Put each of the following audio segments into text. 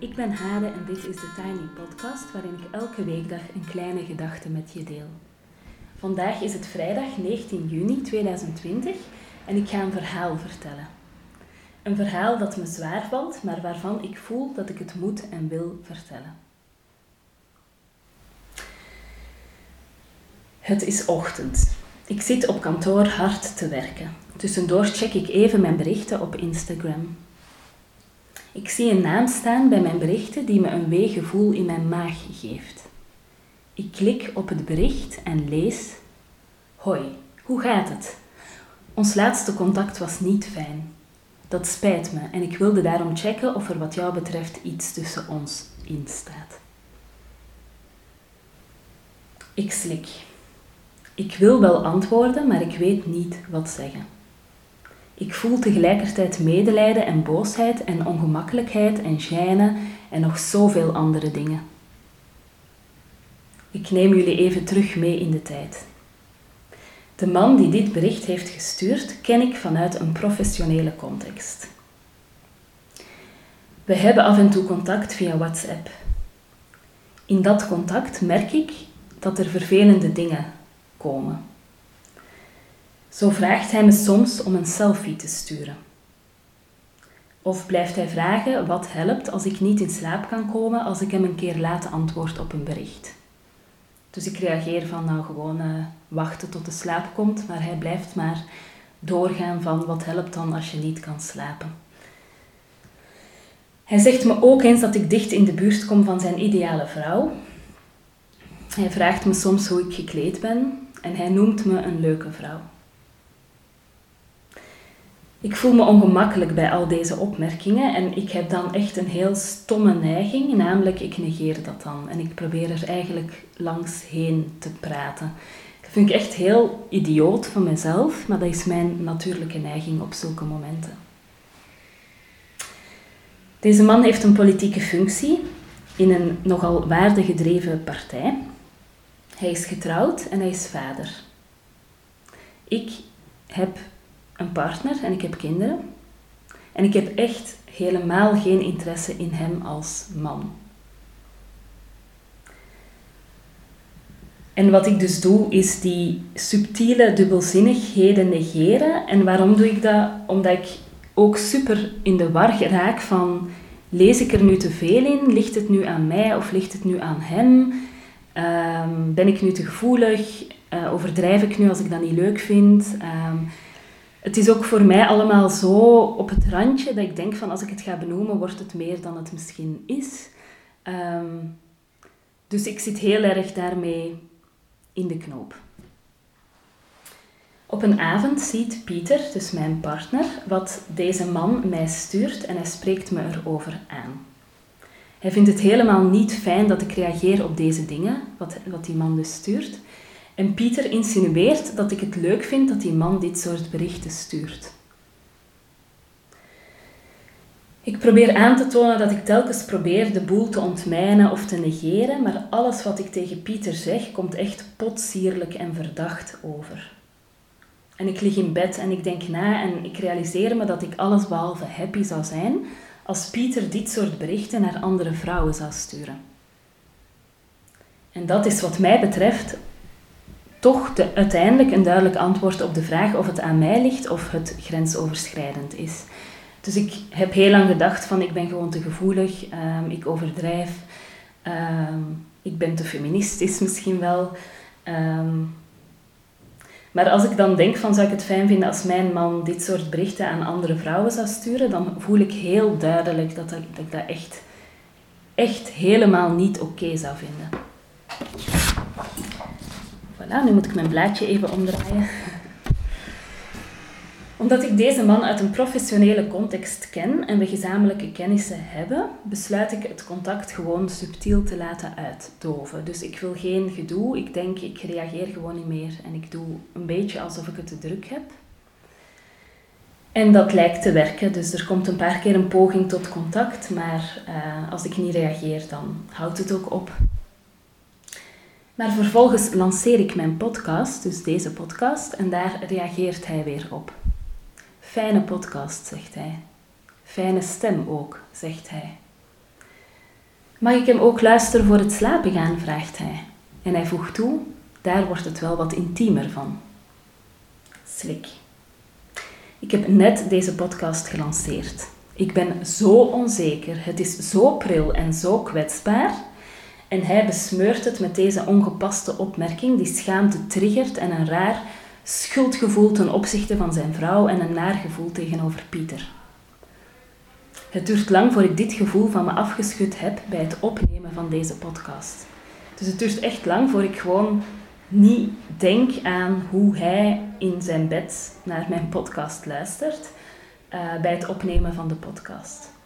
Ik ben Hade en dit is de Tiny Podcast waarin ik elke weekdag een kleine gedachte met je deel. Vandaag is het vrijdag 19 juni 2020 en ik ga een verhaal vertellen. Een verhaal dat me zwaar valt, maar waarvan ik voel dat ik het moet en wil vertellen. Het is ochtend. Ik zit op kantoor hard te werken. Tussendoor check ik even mijn berichten op Instagram. Ik zie een naam staan bij mijn berichten die me een weegevoel in mijn maag geeft. Ik klik op het bericht en lees: Hoi, hoe gaat het? Ons laatste contact was niet fijn. Dat spijt me en ik wilde daarom checken of er wat jou betreft iets tussen ons in staat. Ik slik. Ik wil wel antwoorden, maar ik weet niet wat zeggen. Ik voel tegelijkertijd medelijden en boosheid en ongemakkelijkheid en gêne en nog zoveel andere dingen. Ik neem jullie even terug mee in de tijd. De man die dit bericht heeft gestuurd, ken ik vanuit een professionele context. We hebben af en toe contact via WhatsApp. In dat contact merk ik dat er vervelende dingen komen. Zo vraagt hij me soms om een selfie te sturen. Of blijft hij vragen wat helpt als ik niet in slaap kan komen als ik hem een keer laat antwoord op een bericht. Dus ik reageer van nou gewoon uh, wachten tot de slaap komt, maar hij blijft maar doorgaan van wat helpt dan als je niet kan slapen. Hij zegt me ook eens dat ik dicht in de buurt kom van zijn ideale vrouw. Hij vraagt me soms hoe ik gekleed ben en hij noemt me een leuke vrouw. Ik voel me ongemakkelijk bij al deze opmerkingen en ik heb dan echt een heel stomme neiging, namelijk ik negeer dat dan en ik probeer er eigenlijk langs heen te praten. Dat vind ik echt heel idioot van mezelf, maar dat is mijn natuurlijke neiging op zulke momenten. Deze man heeft een politieke functie in een nogal waardegedreven partij. Hij is getrouwd en hij is vader. Ik heb een partner en ik heb kinderen. En ik heb echt helemaal geen interesse in hem als man. En wat ik dus doe, is die subtiele dubbelzinnigheden negeren. En waarom doe ik dat? Omdat ik ook super in de war geraak van... Lees ik er nu te veel in? Ligt het nu aan mij of ligt het nu aan hem? Ehm, ben ik nu te gevoelig? Uh, overdrijf ik nu als ik dat niet leuk vind? Ehm, het is ook voor mij allemaal zo op het randje dat ik denk van als ik het ga benoemen, wordt het meer dan het misschien is. Ehm, dus ik zit heel erg daarmee in de knoop. Op een avond ziet Pieter, dus mijn partner, wat deze man mij stuurt en hij spreekt me erover aan. Hij vindt het helemaal niet fijn dat ik reageer op deze dingen, wat, wat die man dus stuurt. En Pieter insinueert dat ik het leuk vind dat die man dit soort berichten stuurt. Ik probeer aan te tonen dat ik telkens probeer de boel te ontmijnen of te negeren, maar alles wat ik tegen Pieter zeg komt echt potsierlijk en verdacht over. En ik lig in bed en ik denk na en ik realiseer me dat ik allesbehalve happy zou zijn als Pieter dit soort berichten naar andere vrouwen zou sturen. En dat is wat mij betreft toch de, uiteindelijk een duidelijk antwoord op de vraag of het aan mij ligt of het grensoverschrijdend is. Dus ik heb heel lang gedacht van ik ben gewoon te gevoelig, um, ik overdrijf, um, ik ben te feministisch misschien wel. Um, maar als ik dan denk van zou ik het fijn vinden als mijn man dit soort berichten aan andere vrouwen zou sturen, dan voel ik heel duidelijk dat, dat, dat ik dat echt, echt helemaal niet oké zou vinden. Nu moet ik mijn blaadje even omdraaien. Omdat ik deze man uit een professionele context ken en we gezamenlijke kennissen hebben, besluit ik het contact gewoon subtiel te laten uitdoven. Dus ik wil geen gedoe. Ik denk, ik reageer gewoon niet meer en ik doe een beetje alsof ik het te druk heb. En dat lijkt te werken, dus er komt een paar keer een poging tot contact, maar uh, als ik niet reageer, dan houdt het ook op. Maar vervolgens lanceer ik mijn podcast, dus deze podcast, en daar reageert hij weer op. Fijne podcast, zegt hij. Fijne stem ook, zegt hij. Mag ik hem ook luisteren voor het slapen gaan? vraagt hij. En hij voegt toe, daar wordt het wel wat intiemer van. Slik. Ik heb net deze podcast gelanceerd. Ik ben zo onzeker, het is zo pril en zo kwetsbaar. En hij besmeurt het met deze ongepaste opmerking die schaamte triggert en een raar schuldgevoel ten opzichte van zijn vrouw en een naar gevoel tegenover Pieter. Het duurt lang voor ik dit gevoel van me afgeschud heb bij het opnemen van deze podcast. Dus het duurt echt lang voor ik gewoon niet denk aan hoe hij in zijn bed naar mijn podcast luistert uh, bij het opnemen van de podcast.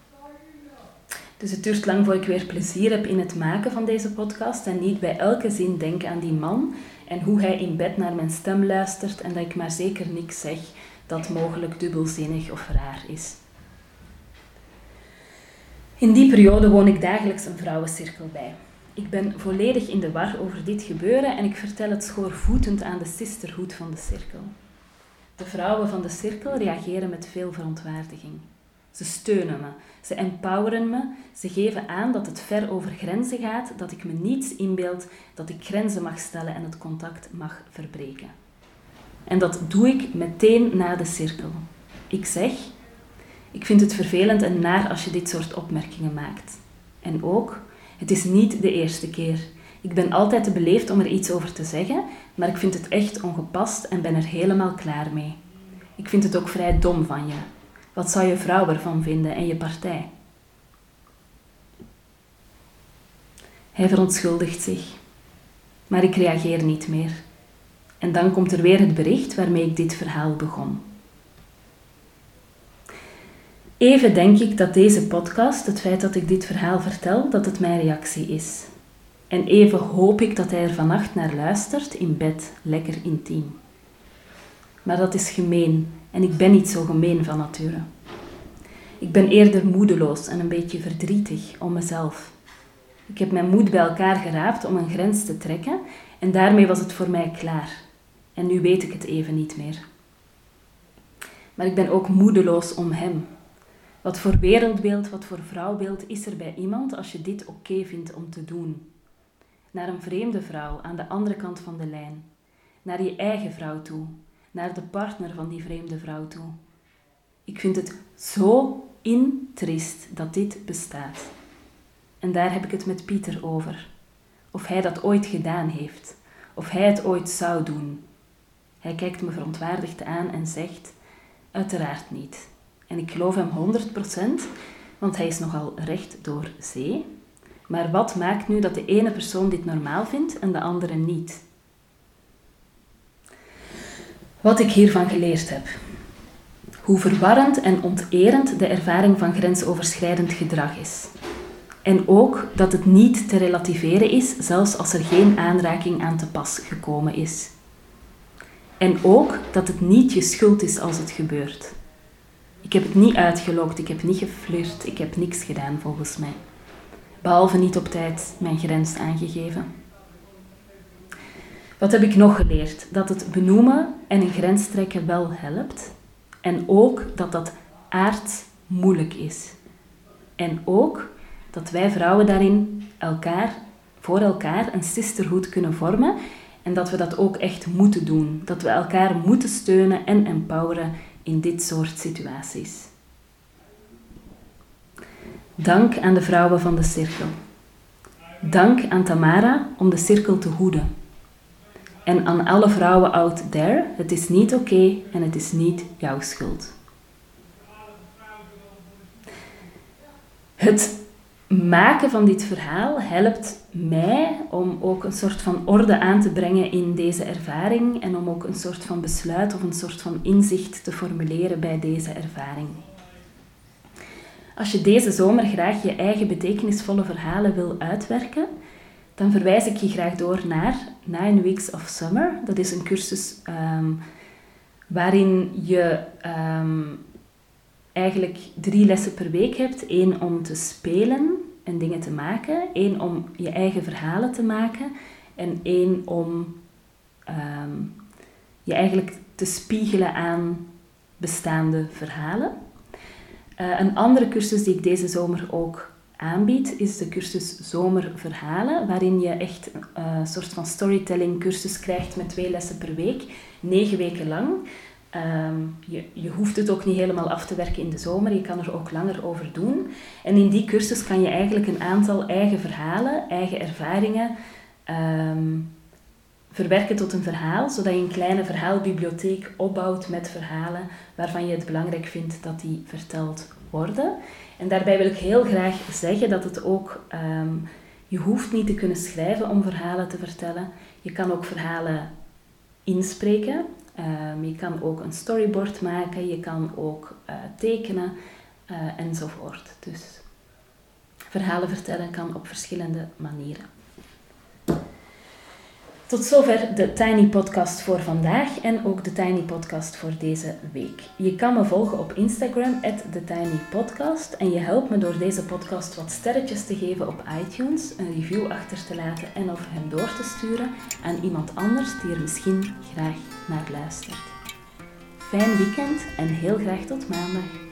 Dus het duurt lang voor ik weer plezier heb in het maken van deze podcast en niet bij elke zin denk aan die man en hoe hij in bed naar mijn stem luistert en dat ik maar zeker niks zeg dat mogelijk dubbelzinnig of raar is. In die periode woon ik dagelijks een vrouwencirkel bij. Ik ben volledig in de war over dit gebeuren en ik vertel het schoorvoetend aan de sisterhood van de cirkel. De vrouwen van de cirkel reageren met veel verontwaardiging. Ze steunen me, ze empoweren me, ze geven aan dat het ver over grenzen gaat, dat ik me niets inbeeld, dat ik grenzen mag stellen en het contact mag verbreken. En dat doe ik meteen na de cirkel. Ik zeg, ik vind het vervelend en naar als je dit soort opmerkingen maakt. En ook, het is niet de eerste keer. Ik ben altijd te beleefd om er iets over te zeggen, maar ik vind het echt ongepast en ben er helemaal klaar mee. Ik vind het ook vrij dom van je. Wat zou je vrouw ervan vinden en je partij? Hij verontschuldigt zich, maar ik reageer niet meer. En dan komt er weer het bericht waarmee ik dit verhaal begon. Even denk ik dat deze podcast, het feit dat ik dit verhaal vertel, dat het mijn reactie is. En even hoop ik dat hij er vannacht naar luistert, in bed, lekker intiem. Maar dat is gemeen en ik ben niet zo gemeen van nature. Ik ben eerder moedeloos en een beetje verdrietig om mezelf. Ik heb mijn moed bij elkaar geraapt om een grens te trekken en daarmee was het voor mij klaar. En nu weet ik het even niet meer. Maar ik ben ook moedeloos om hem. Wat voor wereldbeeld, wat voor vrouwbeeld is er bij iemand als je dit oké vindt om te doen? Naar een vreemde vrouw aan de andere kant van de lijn. Naar je eigen vrouw toe. Naar de partner van die vreemde vrouw toe. Ik vind het zo intrist dat dit bestaat. En daar heb ik het met Pieter over. Of hij dat ooit gedaan heeft. Of hij het ooit zou doen. Hij kijkt me verontwaardigd aan en zegt: Uiteraard niet. En ik geloof hem 100%, want hij is nogal recht door zee. Maar wat maakt nu dat de ene persoon dit normaal vindt en de andere niet? Wat ik hiervan geleerd heb. Hoe verwarrend en onterend de ervaring van grensoverschrijdend gedrag is. En ook dat het niet te relativeren is, zelfs als er geen aanraking aan te pas gekomen is. En ook dat het niet je schuld is als het gebeurt. Ik heb het niet uitgelokt, ik heb niet geflirt, ik heb niks gedaan volgens mij. Behalve niet op tijd mijn grens aangegeven. Wat heb ik nog geleerd? Dat het benoemen en een grens trekken wel helpt. En ook dat dat aard moeilijk is. En ook dat wij vrouwen daarin elkaar, voor elkaar een sisterhood kunnen vormen. En dat we dat ook echt moeten doen. Dat we elkaar moeten steunen en empoweren in dit soort situaties. Dank aan de vrouwen van de cirkel. Dank aan Tamara om de cirkel te hoeden. En aan alle vrouwen out there, het is niet oké en het is niet jouw schuld. Het maken van dit verhaal helpt mij om ook een soort van orde aan te brengen in deze ervaring en om ook een soort van besluit of een soort van inzicht te formuleren bij deze ervaring. Als je deze zomer graag je eigen betekenisvolle verhalen wil uitwerken, dan verwijs ik je graag door naar Nine Weeks of Summer. Dat is een cursus ehm, waarin je um, eigenlijk drie lessen per week hebt. Eén om te spelen en dingen te maken. één om je eigen verhalen te maken. En één om ehm, je eigenlijk te spiegelen aan bestaande verhalen. Uh, een andere cursus die ik deze zomer ook aanbied is de cursus Zomerverhalen, waarin je echt een soort van storytelling cursus krijgt met twee lessen per week, negen weken lang. Ehm, je, je hoeft het ook niet helemaal af te werken in de zomer, je kan er ook langer over doen. En in die cursus kan je eigenlijk een aantal eigen verhalen, eigen ervaringen ehm, verwerken tot een verhaal, zodat je een kleine verhaalbibliotheek opbouwt met verhalen waarvan je het belangrijk vindt dat die verteld worden. En daarbij wil ik heel graag zeggen dat het ook, ehm, je hoeft niet te kunnen schrijven om verhalen te vertellen. Je kan ook verhalen inspreken. Um, je kan ook een storyboard maken, je kan ook uh, tekenen uh, enzovoort. Dus verhalen vertellen kan op verschillende manieren. Tot zover de Tiny Podcast voor vandaag en ook de Tiny Podcast voor deze week. Je kan me volgen op Instagram, TheTinyPodcast. En je helpt me door deze podcast wat sterretjes te geven op iTunes, een review achter te laten en of hem door te sturen aan iemand anders die er misschien graag naar luistert. Fijn weekend en heel graag tot maandag.